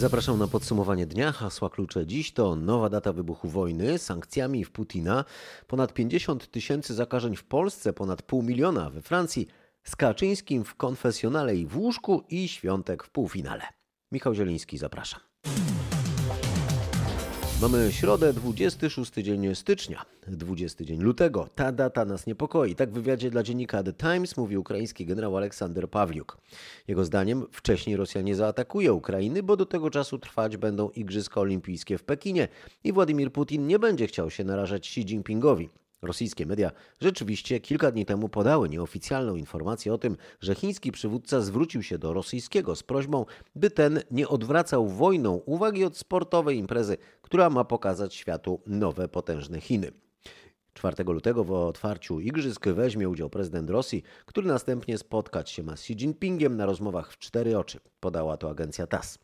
Zapraszam na podsumowanie dnia. Hasła klucze dziś to nowa data wybuchu wojny, sankcjami w Putina, ponad 50 tysięcy zakażeń w Polsce, ponad pół miliona we Francji, z Kaczyńskim w konfesjonale i w łóżku i świątek w półfinale. Michał Zieliński, zapraszam. Mamy środę, 26 dzień stycznia, 20 dzień lutego. Ta data nas niepokoi. Tak w wywiadzie dla dziennika The Times mówi ukraiński generał Aleksander Pawliuk. Jego zdaniem wcześniej Rosja nie zaatakuje Ukrainy, bo do tego czasu trwać będą Igrzyska Olimpijskie w Pekinie i Władimir Putin nie będzie chciał się narażać Xi Jinpingowi. Rosyjskie media rzeczywiście kilka dni temu podały nieoficjalną informację o tym, że chiński przywódca zwrócił się do rosyjskiego z prośbą, by ten nie odwracał wojną uwagi od sportowej imprezy, która ma pokazać światu nowe potężne Chiny. 4 lutego w otwarciu igrzysk weźmie udział prezydent Rosji, który następnie spotkać się ma z Xi Jinpingiem na rozmowach w cztery oczy, podała to agencja TASS.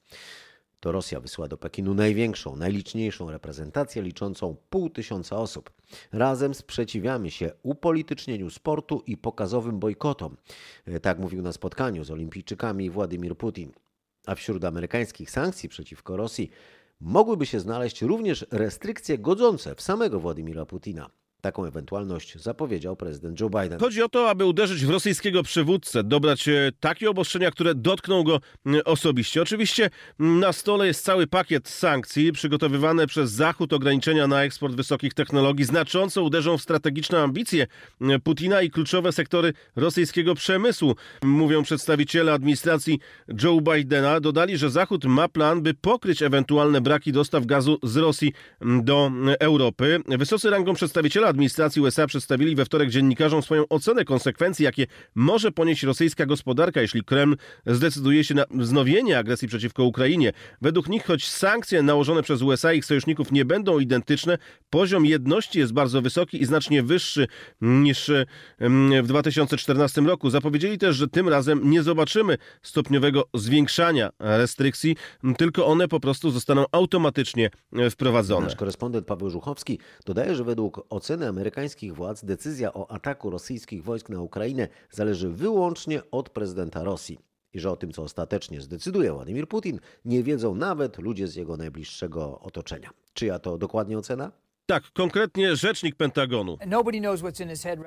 To Rosja wysyła do Pekinu największą, najliczniejszą reprezentację liczącą pół tysiąca osób. Razem sprzeciwiamy się upolitycznieniu sportu i pokazowym bojkotom. Tak mówił na spotkaniu z olimpijczykami Władimir Putin. A wśród amerykańskich sankcji przeciwko Rosji mogłyby się znaleźć również restrykcje godzące w samego Władimira Putina. Taką ewentualność zapowiedział prezydent Joe Biden. Chodzi o to, aby uderzyć w rosyjskiego przywódcę, dobrać e, takie obostrzenia, które dotkną go osobiście. Oczywiście na stole jest cały pakiet sankcji przygotowywane przez Zachód, ograniczenia na eksport wysokich technologii znacząco uderzą w strategiczne ambicje Putina i kluczowe sektory rosyjskiego przemysłu. Mówią przedstawiciele administracji Joe Bidena. Dodali, że Zachód ma plan, by pokryć ewentualne braki dostaw gazu z Rosji do Europy. Wysocy rangą przedstawiciele administracji USA przedstawili we wtorek dziennikarzom swoją ocenę konsekwencji, jakie może ponieść rosyjska gospodarka, jeśli Kreml zdecyduje się na wznowienie agresji przeciwko Ukrainie. Według nich, choć sankcje nałożone przez USA i ich sojuszników nie będą identyczne, poziom jedności jest bardzo wysoki i znacznie wyższy niż w 2014 roku. Zapowiedzieli też, że tym razem nie zobaczymy stopniowego zwiększania restrykcji, tylko one po prostu zostaną automatycznie wprowadzone. Nasz korespondent Paweł Żuchowski dodaje, że według oceny oceny amerykańskich władz decyzja o ataku rosyjskich wojsk na Ukrainę zależy wyłącznie od prezydenta Rosji. I że o tym, co ostatecznie zdecyduje Władimir Putin, nie wiedzą nawet ludzie z jego najbliższego otoczenia. Czyja to dokładnie ocena? Tak, konkretnie rzecznik Pentagonu.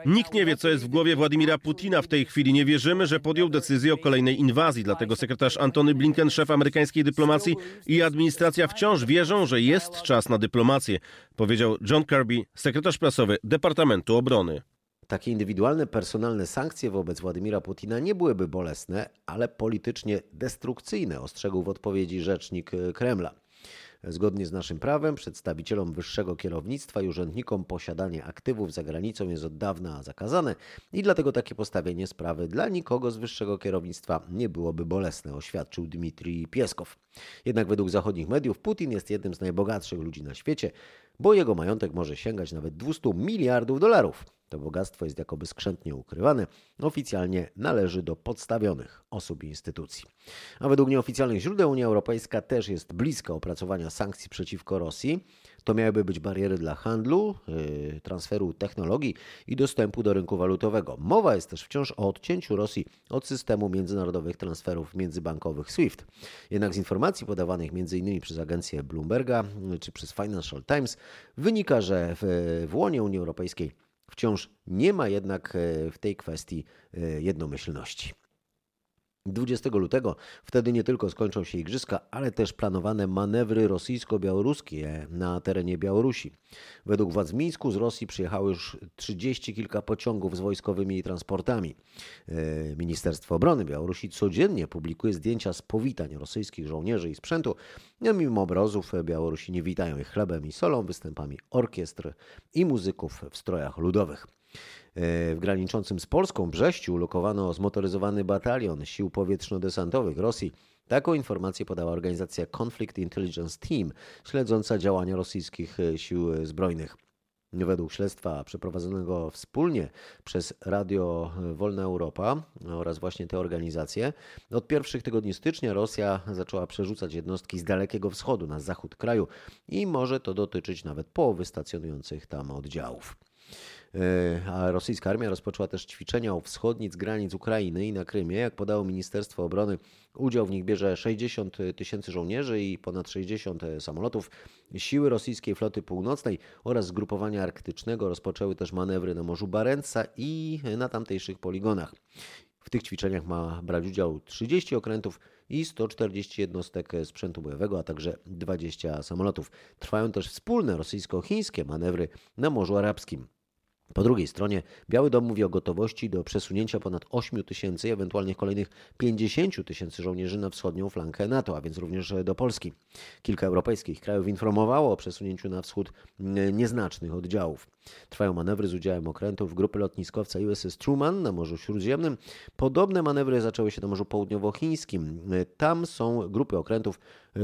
Nikt nie wie, co jest w głowie Władimira Putina w tej chwili. Nie wierzymy, że podjął decyzję o kolejnej inwazji. Dlatego sekretarz Antony Blinken, szef amerykańskiej dyplomacji i administracja wciąż wierzą, że jest czas na dyplomację, powiedział John Kirby, sekretarz prasowy Departamentu Obrony. Takie indywidualne, personalne sankcje wobec Władimira Putina nie byłyby bolesne, ale politycznie destrukcyjne, ostrzegł w odpowiedzi rzecznik Kremla. Zgodnie z naszym prawem, przedstawicielom wyższego kierownictwa i urzędnikom posiadanie aktywów za granicą jest od dawna zakazane i dlatego takie postawienie sprawy dla nikogo z wyższego kierownictwa nie byłoby bolesne, oświadczył Dmitrij Pieskow. Jednak według zachodnich mediów Putin jest jednym z najbogatszych ludzi na świecie, bo jego majątek może sięgać nawet 200 miliardów dolarów. To bogactwo jest jakoby skrzętnie ukrywane, oficjalnie należy do podstawionych osób i instytucji. A według nieoficjalnych źródeł Unia Europejska też jest bliska opracowania sankcji przeciwko Rosji. To miałyby być bariery dla handlu, yy, transferu technologii i dostępu do rynku walutowego. Mowa jest też wciąż o odcięciu Rosji od systemu międzynarodowych transferów międzybankowych SWIFT. Jednak z informacji podawanych m.in. przez agencję Bloomberga yy, czy przez Financial Times wynika, że w, w łonie Unii Europejskiej Wciąż nie ma jednak e, w tej kwestii jednomyślności. 20 lutego wtedy nie tylko skończą się igrzyska, ale też planowane manewry rosyjsko-białoruskie na terenie Białorusi. Według władz Mińsku z Rosji przyjechało już 30 kilka pociągów z wojskowymi transportami. E, Ministerstwo Obrony Białorusi codziennie publikuje zdjęcia z powitań rosyjskich żołnierzy i sprzętu. No, mimo obrazów Białorusini witają ich chlebem i solą, występami orkiestr i muzyków w strojach ludowych. E, w graniczącym z Polską Brześciu ulokowano zmotoryzowany batalion sił powietrzno-desantowych Rosji. Taką informację podała organizacja Conflict Intelligence Team, śledząca działania rosyjskich e, sił zbrojnych. Według śledztwa przeprowadzonego wspólnie przez Radio Wolna Europa oraz właśnie te organizacje, od pierwszych tygodni stycznia Rosja zaczęła przerzucać jednostki z Dalekiego Wschodu na zachód kraju i może to dotyczyć nawet połowy stacjonujących tam oddziałów. A rosyjska armia rozpoczęła też ćwiczenia u wschodnic granic Ukrainy i na Krymie. Jak podało Ministerstwo Obrony, udział w nich bierze 60 tysięcy żołnierzy i ponad 60 samolotów. Siły rosyjskiej floty północnej oraz zgrupowania arktycznego rozpoczęły też manewry na Morzu Barenca i na tamtejszych poligonach. W tych ćwiczeniach ma brać udział 30 okrętów i 140 jednostek sprzętu bojowego, a także 20 samolotów. Trwają też wspólne rosyjsko-chińskie manewry na Morzu Arabskim. Po drugiej stronie Biały Dom mówi o gotowości do przesunięcia ponad 8 tysięcy, ewentualnie kolejnych 50 tysięcy żołnierzy na wschodnią flankę NATO, a więc również do Polski. Kilka europejskich krajów informowało o przesunięciu na wschód nieznacznych oddziałów. Trwają manewry z udziałem okrętów grupy lotniskowca USS Truman na Morzu Śródziemnym. Podobne manewry zaczęły się na Morzu Południowochińskim. Tam są grupy okrętów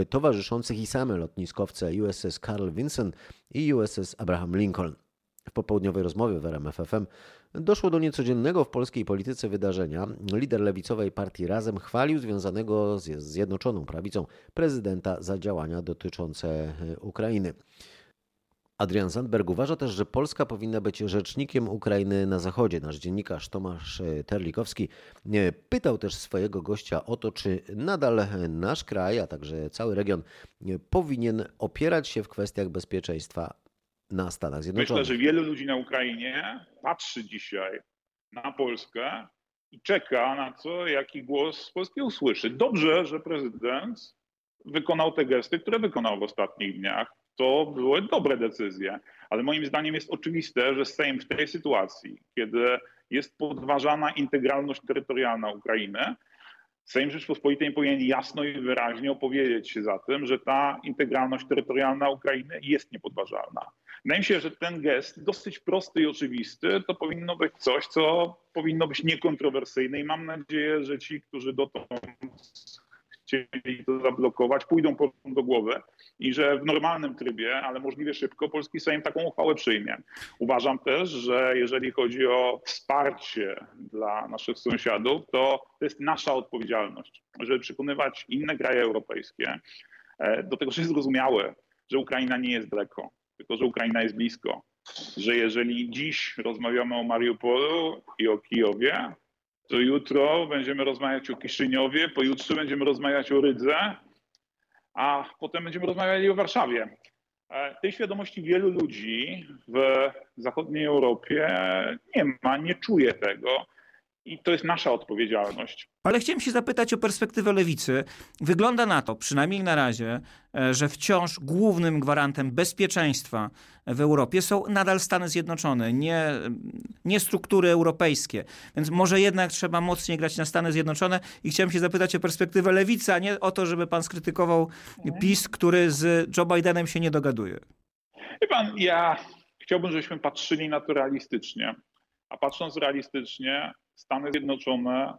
towarzyszących i same lotniskowce USS Carl Vinson i USS Abraham Lincoln. W popołudniowej rozmowie w RMFFM doszło do niecodziennego w polskiej polityce wydarzenia. Lider lewicowej partii Razem chwalił związanego z Zjednoczoną Prawicą prezydenta za działania dotyczące e, Ukrainy. Adrian Sandberg uważa też, że Polska powinna być rzecznikiem Ukrainy na Zachodzie. Nasz dziennikarz Tomasz e, Terlikowski e, pytał też swojego gościa o to, czy nadal nasz kraj, a także cały region powinien opierać się w kwestiach bezpieczeństwa na Stanach Zjednoczonych. Myślę, że wielu ludzi na Ukrainie patrzy dzisiaj na Polskę i czeka na co, jaki głos z Polski usłyszy. Dobrze, że prezydent wykonał te gesty, które wykonał w ostatnich dniach. To były dobre decyzje, ale moim zdaniem jest oczywiste, że Sejm w tej sytuacji, kiedy jest podważana integralność terytorialna Ukrainy, Sejm Rzeczpospolitej powinien jasno i wyraźnie opowiedzieć się za tym, że ta integralność terytorialna Ukrainy jest niepodważalna. Wydaje mi się, że ten gest, dosyć prosty i oczywisty, to powinno być coś, co powinno być niekontrowersyjne i mam nadzieję, że ci, którzy dotąd chcieli to zablokować, pójdą po do głowy i że w normalnym trybie, ale możliwie szybko, polski Sejm taką uchwałę przyjmie. Uważam też, że jeżeli chodzi o wsparcie dla naszych sąsiadów, to to jest nasza odpowiedzialność, żeby przekonywać inne kraje europejskie e, do tego, że jest zrozumiałe, że Ukraina nie jest daleko, tylko że Ukraina jest blisko. Że jeżeli dziś rozmawiamy o Mariupolu i o Kijowie, to jutro będziemy rozmawiać o Kiszyniowie, pojutrze będziemy rozmawiać o Rydze, a potem będziemy rozmawiali o Warszawie. E, tej świadomości wielu ludzi w zachodniej Europie nie ma, nie czuje tego i to jest nasza odpowiedzialność. Ale chciałem się zapytać o perspektywę lewicy. Wygląda na to, przynajmniej na razie, e, że wciąż głównym gwarantem bezpieczeństwa w Europie są nadal Stany Zjednoczone, nie, nie struktury europejskie. Więc może jednak trzeba mocniej grać na Stany Zjednoczone i chciałem się zapytać o perspektywę lewicy, a nie o to, żeby pan skrytykował PiS, który z Joe Bidenem się nie dogaduje. Wie pan, ja chciałbym, żebyśmy patrzyli na to realistycznie. A patrząc realistycznie, Stany Zjednoczone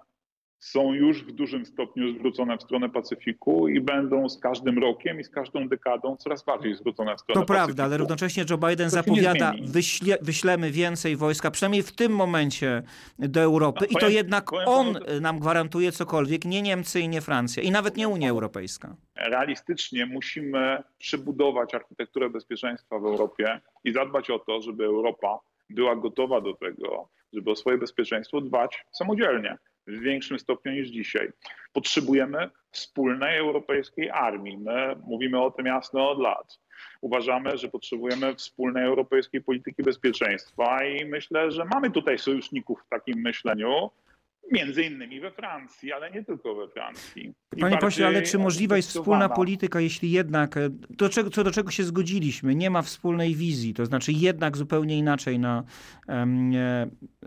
są już w dużym stopniu zwrócone w stronę Pacyfiku i będą z każdym rokiem i z każdą dekadą coraz bardziej zwrócone w stronę To Pacyfiku. prawda, ale równocześnie Joe Biden to zapowiada, wyśle, wyślemy więcej wojska, przynajmniej w tym momencie do Europy no, i powiem, to jednak on panu, nam gwarantuje cokolwiek, nie Niemcy i nie Francja i nawet nie Unia Europejska. Realistycznie musimy przybudować architekturę bezpieczeństwa w Europie i zadbać o to, żeby Europa była gotowa do tego, żeby o swoje bezpieczeństwo dbać samodzielnie w większym stopniu niż dzisiaj. Potrzebujemy wspólnej europejskiej armii. My mówimy o tym jasno od lat. Uważamy, że potrzebujemy wspólnej europejskiej polityki bezpieczeństwa i myślę, że mamy tutaj sojuszników w takim myśleniu. Między innymi we Francji, ale nie tylko we Francji. I Panie pośle, ale czy możliwa jest wspólna polityka, jeśli jednak, e, do czego, co do czego się zgodziliśmy, nie ma wspólnej wizji, to znaczy jednak zupełnie inaczej na, e,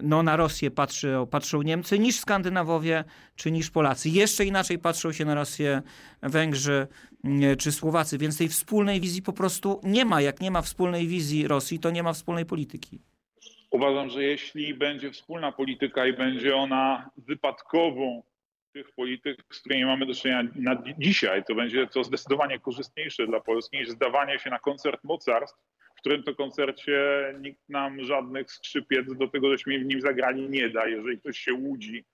no, na Rosję patrzy, patrzą Niemcy niż Skandynawowie czy niż Polacy. Jeszcze inaczej patrzą się na Rosję Węgrzy czy Słowacy, więc tej wspólnej wizji po prostu nie ma. Jak nie ma wspólnej wizji Rosji, to nie ma wspólnej polityki. Uważam, że jeśli będzie wspólna polityka i będzie ona wypadkową tych polityk, z którymi mamy do czynienia na dzisiaj, to będzie to zdecydowanie korzystniejsze dla Polski niż zdawanie się na koncert mocarstw, w którym to koncercie nikt nam żadnych skrzypiec do tego, żeśmy w nim zagrali nie da. Jeżeli ktoś się łudzi,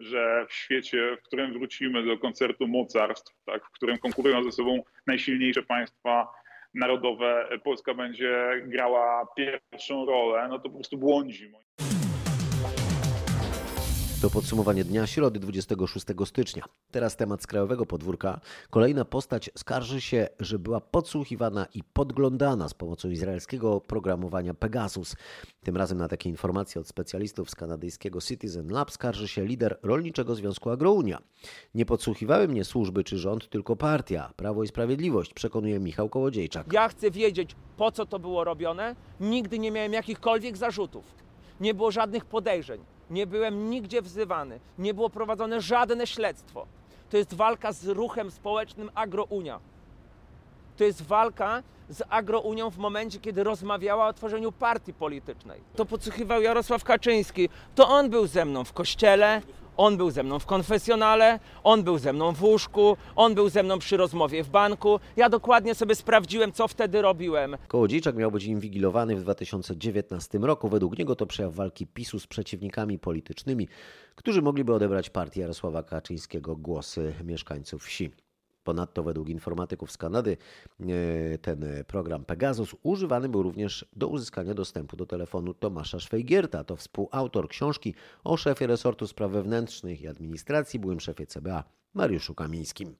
że w świecie, w którym wrócimy do koncertu mocarstw, tak, w którym konkurują ze sobą najsilniejsze państwa narodowe Polska będzie grała pierwszą rolę, no to po prostu błądzi. To podsumowanie dnia środy 26 stycznia. Teraz temat z krajowego podwórka. Kolejna postać skarży się, że była podsłuchiwana i podglądana z pomocą izraelskiego programowania Pegasus. Tym razem na takie informacje od specjalistów z kanadyjskiego Citizen Lab skarży się lider Rolniczego Związku Agrounia. Nie podsłuchiwały mnie służby czy rząd, tylko partia. Prawo i Sprawiedliwość, przekonuje Michał Kołodziejczak. Ja chcę wiedzieć, po co to było robione. Nigdy nie miałem jakichkolwiek zarzutów. Nie było żadnych podejrzeń nie byłem nigdzie wzywany, nie było prowadzone żadne śledztwo. To jest walka z ruchem społecznym Agrounia. To jest walka z Agrounią w momencie, kiedy rozmawiała o tworzeniu partii politycznej. To podsłuchiwał Jarosław Kaczyński. To on był ze mną w kościele, on był ze mną w konfesjonale, on był ze mną w łóżku, on był ze mną przy rozmowie w banku. Ja dokładnie sobie sprawdziłem, co wtedy robiłem. Kołodziejczak miał być inwigilowany w 2019 roku. Według niego to przejaw walki PiSu z przeciwnikami politycznymi, którzy mogliby odebrać partii Jarosława Kaczyńskiego głosy mieszkańców wsi. Ponadto według informatyków z Kanady e, ten program Pegasus używany był również do uzyskania dostępu do telefonu Tomasza Szwejgierta. To współautor książki o szefie resortu spraw wewnętrznych i administracji, byłym szefie CBA Mariuszu Kamińskim.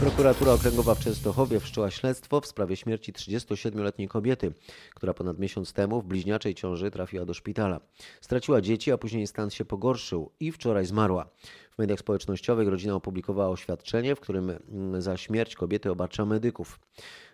Prokuratura Okręgowa w Częstochowie wszczęła śledztwo w sprawie śmierci 37-letniej kobiety, która ponad miesiąc temu w bliźniaczej ciąży trafiła do szpitala. Straciła dzieci, a później stan się pogorszył i wczoraj zmarła. W mediach społecznościowych rodzina opublikowała oświadczenie, w którym mm, za śmierć kobiety obarcza medyków.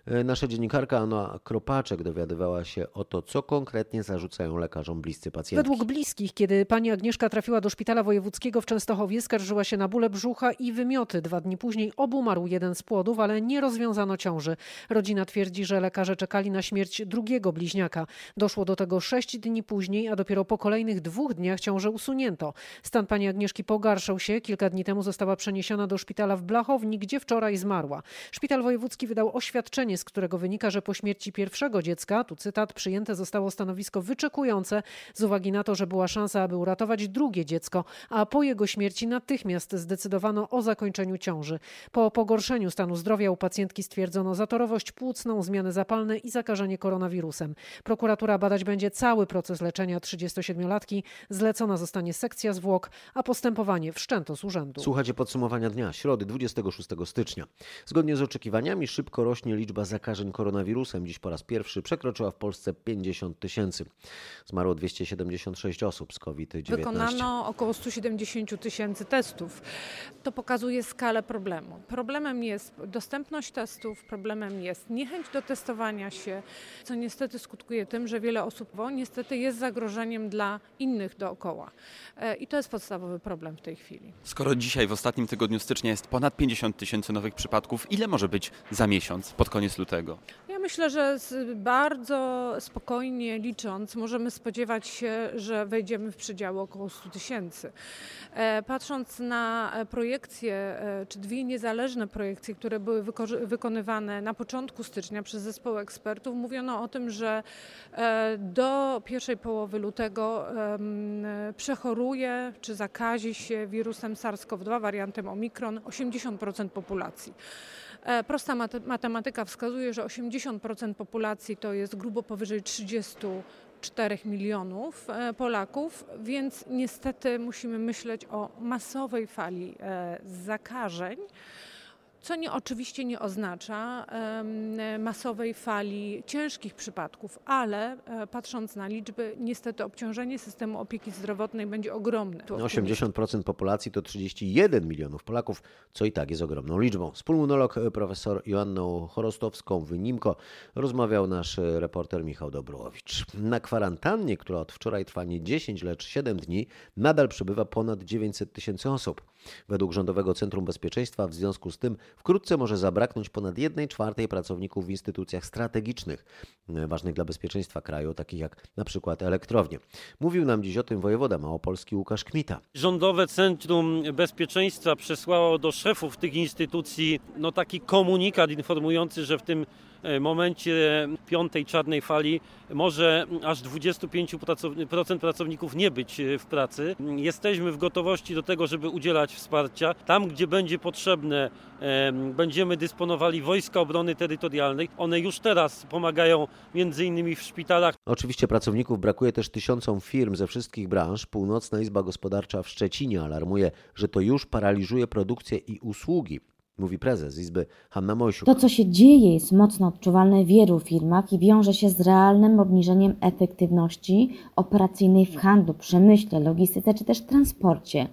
E, nasza dziennikarka Anna Kropaczek dowiadywała się o to, co konkretnie zarzucają lekarzom bliscy pacjentki. Według bliskich, kiedy pani Agnieszka trafiła do szpitala wojewódzkiego w Częstochowie, skarżyła się na bóle brzucha i wymioty. Dwa dni później obumarł jeden z płodów, ale nie rozwiązano ciąży. Rodzina twierdzi, że lekarze czekali na śmierć drugiego bliźniaka. Doszło do tego sześć dni później, a dopiero po kolejnych dwóch dniach ciążę usunięto. Stan pani Agnieszki pogarszał się. Kilka dni temu została przeniesiona do szpitala w Blachowni, gdzie wczoraj zmarła. Szpital wojewódzki wydał oświadczenie z którego wynika, że po śmierci pierwszego dziecka, tu cytat, przyjęte zostało stanowisko wyczekujące z uwagi na to, że była szansa, aby uratować drugie dziecko, a po jego śmierci natychmiast zdecydowano o zakończeniu ciąży. Po pogorszeniu stanu zdrowia u pacjentki stwierdzono zatorowość płucną, zmiany zapalne i zakażenie koronawirusem. Prokuratura badać będzie cały proces leczenia 37-latki, zlecona zostanie sekcja zwłok, a postępowanie z urzędu. Słuchajcie podsumowania dnia, środy 26 stycznia. Zgodnie z oczekiwaniami szybko rośnie liczba zakażeń koronawirusem. Dziś po raz pierwszy przekroczyła w Polsce 50 tysięcy. Zmarło 276 osób z COVID-19. Wykonano około 170 tysięcy testów. To pokazuje skalę problemu. Problemem jest dostępność testów, problemem jest niechęć do testowania się, co niestety skutkuje tym, że wiele osób bo niestety jest zagrożeniem dla innych dookoła. E, I to jest podstawowy problem w tej chwili. Skoro dzisiaj w ostatnim tygodniu stycznia jest ponad 50 tysięcy nowych przypadków, ile może być za miesiąc, pod koniec lutego? Myślę, że bardzo spokojnie licząc, możemy spodziewać się, że wejdziemy w przedziały około 100 tysięcy. E, patrząc na projekcje, e, czy dwie niezależne projekcje, które były wykonywane na początku stycznia przez zespół ekspertów, mówiono o tym, że e, do pierwszej połowy lutego przechoruje czy zakazi się wirusem SARS-CoV-2, wariantem Omikron, 80% populacji. E, prosta matematyka wskazuje, że 80% populacji to jest grubo powyżej 34 milionów e, Polaków, więc niestety musimy myśleć o masowej fali e, zakażeń co nie, oczywiście nie oznacza masowej fali ciężkich przypadków, ale e, patrząc na liczby, niestety obciążenie systemu opieki zdrowotnej będzie ogromne. 80% populacji to 31 milionów Polaków, co i tak jest ogromną liczbą. Wspólmonolog e, profesor Joanną Chorostowską w Nimko rozmawiał nasz e, reporter Michał Dobrołowicz. Na kwarantannie, która od wczoraj trwa nie 10, lecz 7 dni, nadal przebywa ponad 900 tysięcy osób. Według Rządowego Centrum Bezpieczeństwa w związku z tym wkrótce może zabraknąć ponad 1 czwartej pracowników w instytucjach strategicznych, e, ważnych dla bezpieczeństwa kraju, takich jak na przykład elektrownie. Mówił nam dziś o tym wojewoda małopolski Łukasz Kmita. Rządowe Centrum Bezpieczeństwa przesłało do szefów tych instytucji no, taki komunikat informujący, że w tym momencie piątej czarnej fali może aż 25% pracowników nie być w pracy. Jesteśmy w gotowości do tego, żeby udzielać wsparcia. Tam, gdzie będzie potrzebne, będziemy dysponowali Wojska Obrony Terytorialnej. One już teraz pomagają między innymi w szpitalach. Oczywiście pracowników brakuje też tysiącom firm ze wszystkich branż. Północna Izba Gospodarcza w Szczecinie alarmuje, że to już paraliżuje produkcję i usługi. Mówi prezes Izby Hanna Mojsiuk. To, co się dzieje, jest mocno odczuwalne w wielu firmach i wiąże się z realnym obniżeniem efektywności operacyjnej w handlu, przemyśle, logistyce czy też transporcie.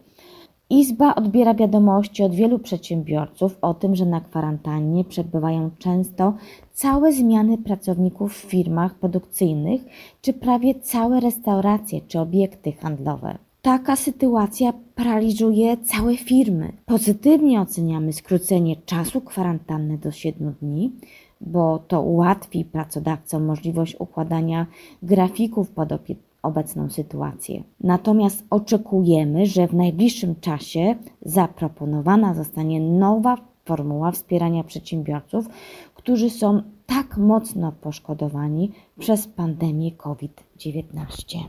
Izba odbiera wiadomości od wielu przedsiębiorców o tym, że na kwarantannie przebywają często całe zmiany pracowników w firmach produkcyjnych, czy prawie całe restauracje czy obiekty handlowe. Taka sytuacja paraliżuje całe firmy. Pozytywnie oceniamy skrócenie czasu kwarantanny do 7 dni, bo to ułatwi pracodawcom możliwość układania grafików pod obecną sytuację. Natomiast oczekujemy, że w najbliższym czasie zaproponowana zostanie nowa formuła wspierania przedsiębiorców, którzy są tak mocno poszkodowani przez pandemię COVID-19.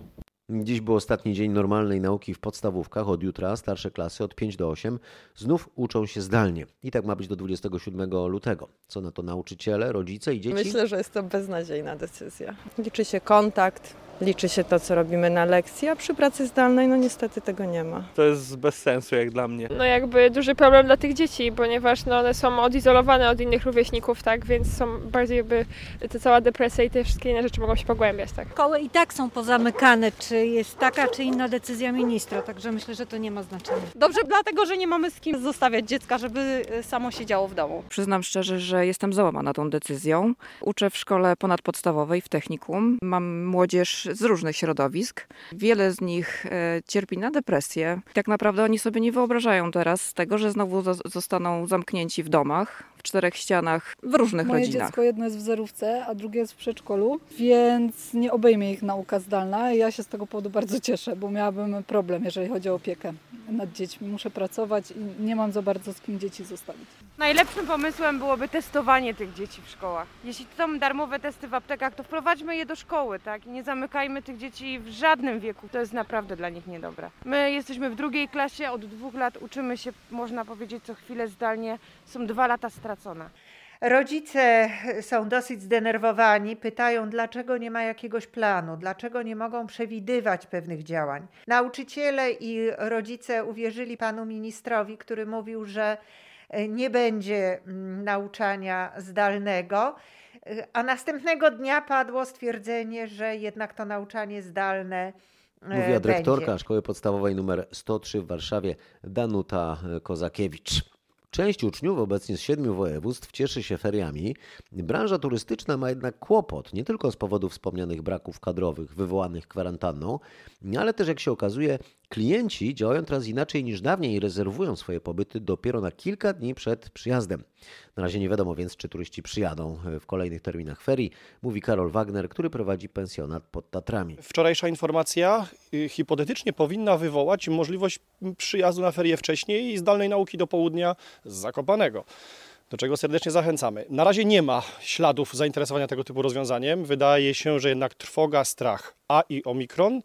Dziś był ostatni dzień normalnej nauki w podstawówkach. Od jutra starsze klasy od 5 do 8 znów uczą się zdalnie. I tak ma być do 27 lutego. Co na to nauczyciele, rodzice i dzieci? Myślę, że jest to beznadziejna decyzja. Liczy się kontakt, liczy się to, co robimy na lekcji, a przy pracy zdalnej no niestety tego nie ma. To jest bez sensu jak dla mnie. No jakby duży problem dla tych dzieci, ponieważ no one są odizolowane od innych rówieśników, tak, więc są bardziej jakby ta cała depresja i te wszystkie inne rzeczy mogą się pogłębiać, tak. Szkoły i tak są pozamykane, czy jest taka, czy inna decyzja ministra, także myślę, że to nie ma znaczenia. Dobrze, dlatego, że nie mamy z kim zostawiać dziecka, żeby y, samo siedziało w domu. Przyznam szczerze, że jestem załamana tą decyzją. Uczę w szkole ponadpodstawowej w technikum. Mam młodzież z różnych środowisk. Wiele z nich e, cierpi na depresję. Tak naprawdę oni sobie nie wyobrażają teraz tego, że znowu zostaną zamknięci w domach, w czterech ścianach, w różnych Moje rodzinach. dziecko jedno jest w zerówce, a drugie jest w przedszkolu, więc nie obejmie ich nauka zdalna. Ja się z tego powodu bardzo cieszę, bo miałabym problem, jeżeli chodzi o opiekę nad dziećmi. Muszę pracować i nie mam za bardzo z kim dzieci zostawić. Najlepszym pomysłem byłoby testowanie tych dzieci w szkołach. Jeśli to są darmowe testy w aptekach, to wprowadźmy je do szkoły, tak? I nie zamykajmy tych dzieci w żadnym wieku. To jest naprawdę dla nich niedobre. My jesteśmy w drugiej klasie, od dwóch lat uczymy się, można powiedzieć, co chwilę zdalnie. Są dwa lata stracone. Rodzice są dosyć zdenerwowani, pytają, dlaczego nie ma jakiegoś planu, dlaczego nie mogą przewidywać pewnych działań. Nauczyciele i rodzice uwierzyli panu ministrowi, który mówił, że e, nie będzie mm, nauczania zdalnego. E, a następnego dnia padło stwierdzenie, że jednak to nauczanie zdalne e, Mówiła dyrektorka będzie. szkoły podstawowej nr 103 w Warszawie Danuta Kozakiewicz. Część uczniów obecnie z siedmiu województw cieszy się feriami. Branża turystyczna ma jednak kłopot, nie tylko z powodu wspomnianych braków kadrowych wywołanych kwarantanną, ale też jak się okazuje, klienci działają teraz inaczej niż dawniej i rezerwują swoje pobyty dopiero na kilka dni przed przyjazdem. Na razie nie wiadomo więc, czy turyści przyjadą w kolejnych terminach ferii, mówi Karol Wagner, który prowadzi pensjonat pod Tatrami. Wczorajsza informacja y, hipotetycznie powinna wywołać możliwość przyjazdu na ferie wcześniej i zdalnej nauki do południa z Zakopanego do czego serdecznie zachęcamy. Na razie nie ma śladów zainteresowania tego typu rozwiązaniem. Wydaje się, że jednak trwoga, strach, a i omikron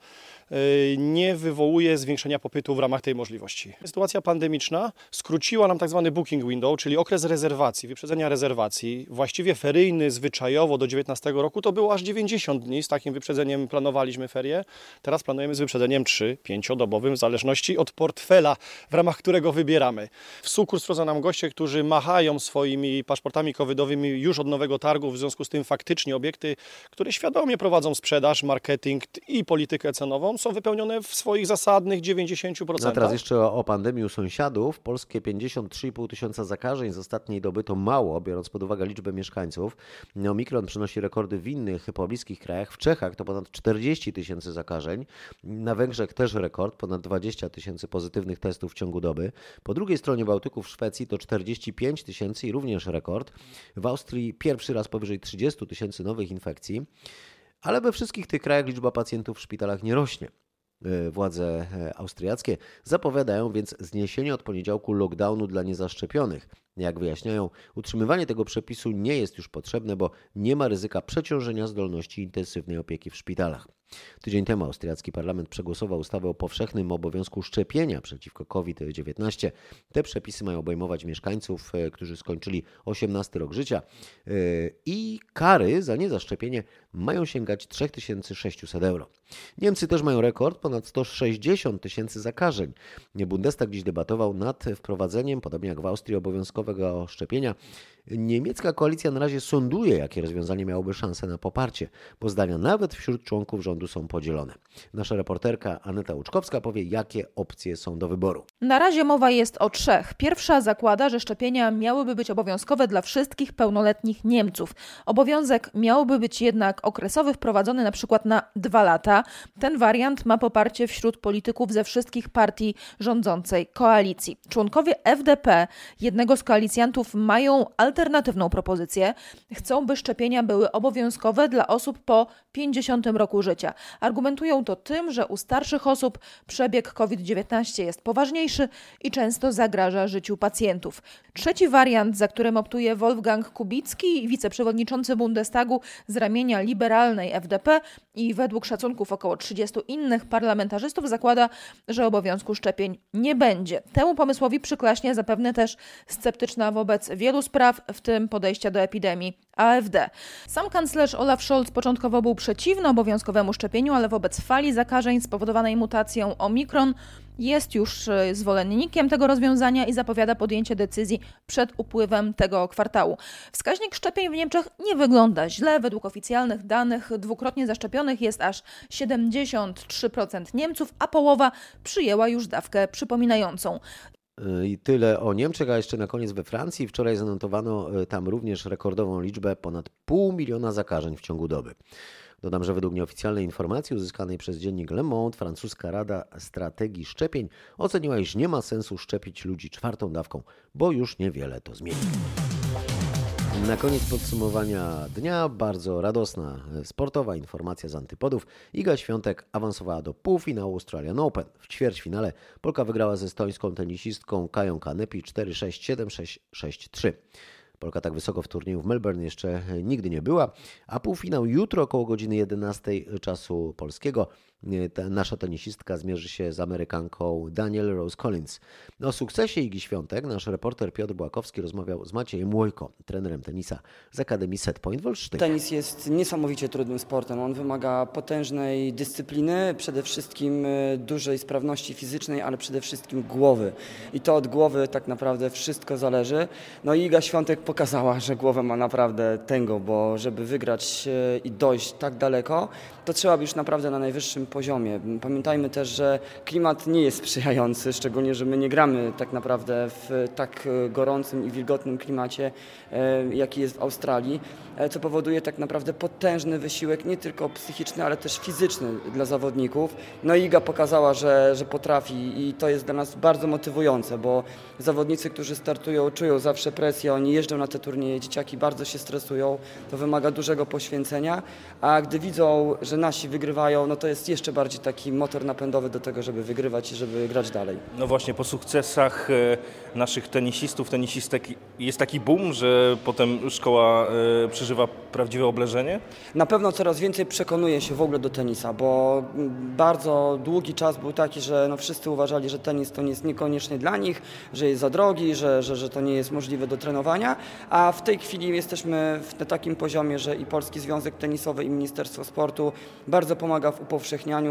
nie wywołuje zwiększenia popytu w ramach tej możliwości. Sytuacja pandemiczna skróciła nam tak zwany booking window, czyli okres rezerwacji, wyprzedzenia rezerwacji. Właściwie feryjny zwyczajowo do 19 roku to było aż 90 dni. Z takim wyprzedzeniem planowaliśmy ferie. Teraz planujemy z wyprzedzeniem 3-5-dobowym w zależności od portfela, w ramach którego wybieramy. W Sukur sprawdza nam goście, którzy machają swoimi paszportami covidowymi już od nowego targu. W związku z tym faktycznie obiekty, które świadomie prowadzą sprzedaż, marketing i politykę cenową są wypełnione w swoich zasadnych 90%. A teraz jeszcze o, o pandemii u sąsiadów. Polskie 53,5 tysiąca zakażeń z ostatniej doby to mało, biorąc pod uwagę liczbę mieszkańców. Omikron przynosi rekordy w innych pobliskich krajach. W Czechach to ponad 40 tysięcy zakażeń. Na Węgrzech też rekord, ponad 20 tysięcy pozytywnych testów w ciągu doby. Po drugiej stronie Bałtyku w Szwecji to 45 tysięcy i również rekord. W Austrii pierwszy raz powyżej 30 tysięcy nowych infekcji. Ale we wszystkich tych krajach liczba pacjentów w szpitalach nie rośnie. E, Władze e, austriackie zapowiadają więc zniesienie od poniedziałku lockdownu dla niezaszczepionych. Jak wyjaśniają, utrzymywanie tego przepisu nie jest już potrzebne, bo nie ma ryzyka przeciążenia zdolności intensywnej opieki w szpitalach. Tydzień temu austriacki parlament przegłosował ustawę o powszechnym obowiązku szczepienia przeciwko COVID-19. Te przepisy mają obejmować mieszkańców, e, którzy skończyli 18 rok życia e, i kary za niezaszczepienie mają sięgać 3600 euro. Niemcy też mają rekord, ponad 160 tysięcy zakażeń. Bundestag dziś debatował nad wprowadzeniem, podobnie jak w Austrii, obowiązkowego szczepienia. Niemiecka koalicja na razie sonduje, jakie rozwiązanie miałoby szansę na poparcie, bo zdania nawet wśród członków rządu są podzielone. Nasza reporterka Aneta Łuczkowska powie, jakie opcje są do wyboru. Na razie mowa jest o trzech. Pierwsza zakłada, że szczepienia miałyby być obowiązkowe dla wszystkich pełnoletnich Niemców. Obowiązek miałby być jednak okresowy, wprowadzony na przykład na dwa lata. Ten wariant ma poparcie wśród polityków ze wszystkich partii rządzącej koalicji. Członkowie FDP, jednego z koalicjantów, mają alternatywną propozycję. Chcą, by szczepienia były obowiązkowe dla osób po 50 roku życia. Argumentują to tym, że u starszych osób przebieg COVID-19 jest poważniejszy i często zagraża życiu pacjentów. Trzeci wariant, za którym optuje Wolfgang Kubicki, wiceprzewodniczący Bundestagu z ramienia liberalnej FDP i według szacunków około 30 innych parlamentarzystów zakłada, że obowiązku szczepień nie będzie. Temu pomysłowi przyklaśnie zapewne też sceptyczna wobec wielu spraw, w tym podejścia do epidemii AfD. Sam kanclerz Olaf Scholz początkowo był przeciwny obowiązkowemu szczepieniu, ale wobec fali zakażeń spowodowanej mutacją Omikron jest już e, zwolennikiem tego rozwiązania i zapowiada podjęcie decyzji przed upływem tego kwartału. Wskaźnik szczepień w Niemczech nie wygląda źle. Według oficjalnych danych dwukrotnie zaszczepionych jest aż 73% Niemców, a połowa przyjęła już dawkę przypominającą. I tyle o Niemczech, a jeszcze na koniec we Francji. Wczoraj zanotowano e, tam również rekordową liczbę ponad pół miliona zakażeń w ciągu doby. Dodam, że według nieoficjalnej informacji uzyskanej przez dziennik Le Monde, francuska Rada Strategii Szczepień oceniła, iż nie ma sensu szczepić ludzi czwartą dawką, bo już niewiele to zmieni. Na koniec podsumowania dnia bardzo radosna sportowa informacja z antypodów. Iga Świątek awansowała do półfinału Australian Open. W ćwierćfinale Polka wygrała ze stońską tenisistką Kają Kanepi 4-6, 7-6, 6-3. Polka tak wysoko w turnieju w Melbourne jeszcze nigdy nie była, a półfinał jutro około godziny 11 czasu polskiego. Ta nasza tenisistka zmierzy się z Amerykanką Daniel Rose Collins. O sukcesie Igi Świątek nasz reporter Piotr Błakowski rozmawiał z Maciejem Łojko, trenerem tenisa z Akademii Setpoint w Olsztynie. Tenis jest niesamowicie trudnym sportem. On wymaga potężnej dyscypliny, przede wszystkim e, dużej sprawności fizycznej, ale przede wszystkim głowy. I to od głowy tak naprawdę wszystko zależy. No i Iga Świątek pokazała, że głowę ma naprawdę tęgo, bo żeby wygrać e, i dojść tak daleko, to trzeba być naprawdę na najwyższym. Pamiętajmy też, że klimat nie jest sprzyjający, szczególnie, że my nie gramy tak naprawdę w tak gorącym i wilgotnym klimacie, e, jaki jest w Australii, e, co powoduje tak naprawdę potężny wysiłek, nie tylko psychiczny, ale też fizyczny dla zawodników. No i Iga pokazała, że, że potrafi i to jest dla nas bardzo motywujące, bo zawodnicy, którzy startują, czują zawsze presję, oni jeżdżą na te turnieje, dzieciaki bardzo się stresują, to wymaga dużego poświęcenia, a gdy widzą, że nasi wygrywają, no to jest jeszcze bardziej taki motor napędowy do tego, żeby wygrywać i żeby grać dalej. No właśnie, po sukcesach e, naszych tenisistów, tenisistek jest taki boom, że potem szkoła e, przeżywa prawdziwe obleżenie? Na pewno coraz więcej przekonuje się w ogóle do tenisa, bo bardzo długi czas był taki, że no wszyscy uważali, że tenis to nie jest niekoniecznie dla nich, że jest za drogi, że, że, że to nie jest możliwe do trenowania, a w tej chwili jesteśmy na takim poziomie, że i Polski Związek Tenisowy i Ministerstwo Sportu bardzo pomaga w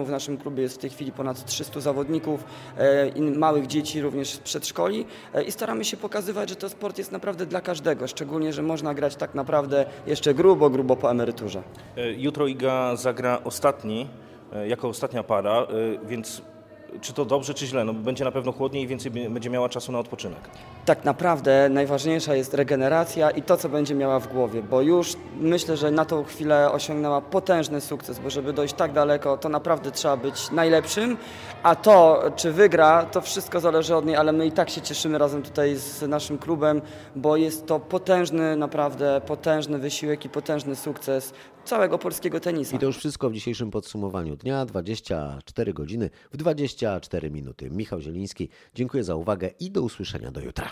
W naszym klubie jest w tej chwili ponad 300 zawodników e, małych dzieci, również z przedszkoli e, i staramy się pokazywać, że to sport jest naprawdę dla każdego, szczególnie, że można grać tak naprawdę jeszcze grubo, grubo po emeryturze. E, jutro Iga zagra ostatni, jako ostatnia para, więc czy to dobrze, czy źle? No, będzie na pewno chłodniej i więcej będzie miała czasu na odpoczynek. Tak naprawdę najważniejsza jest regeneracja i to, co będzie miała w głowie, bo już myślę, że na tą chwilę osiągnęła potężny sukces, bo żeby dojść tak daleko, to naprawdę trzeba być najlepszym, a to, czy wygra, to wszystko zależy od niej, ale my i tak się cieszymy razem tutaj z naszym klubem, bo jest to potężny, naprawdę potężny wysiłek i potężny sukces całego polskiego tenisa. I to już wszystko w dzisiejszym podsumowaniu dnia. 24 godziny w 24 minuty. Michał Zieliński, dziękuję za uwagę i do usłyszenia do jutra.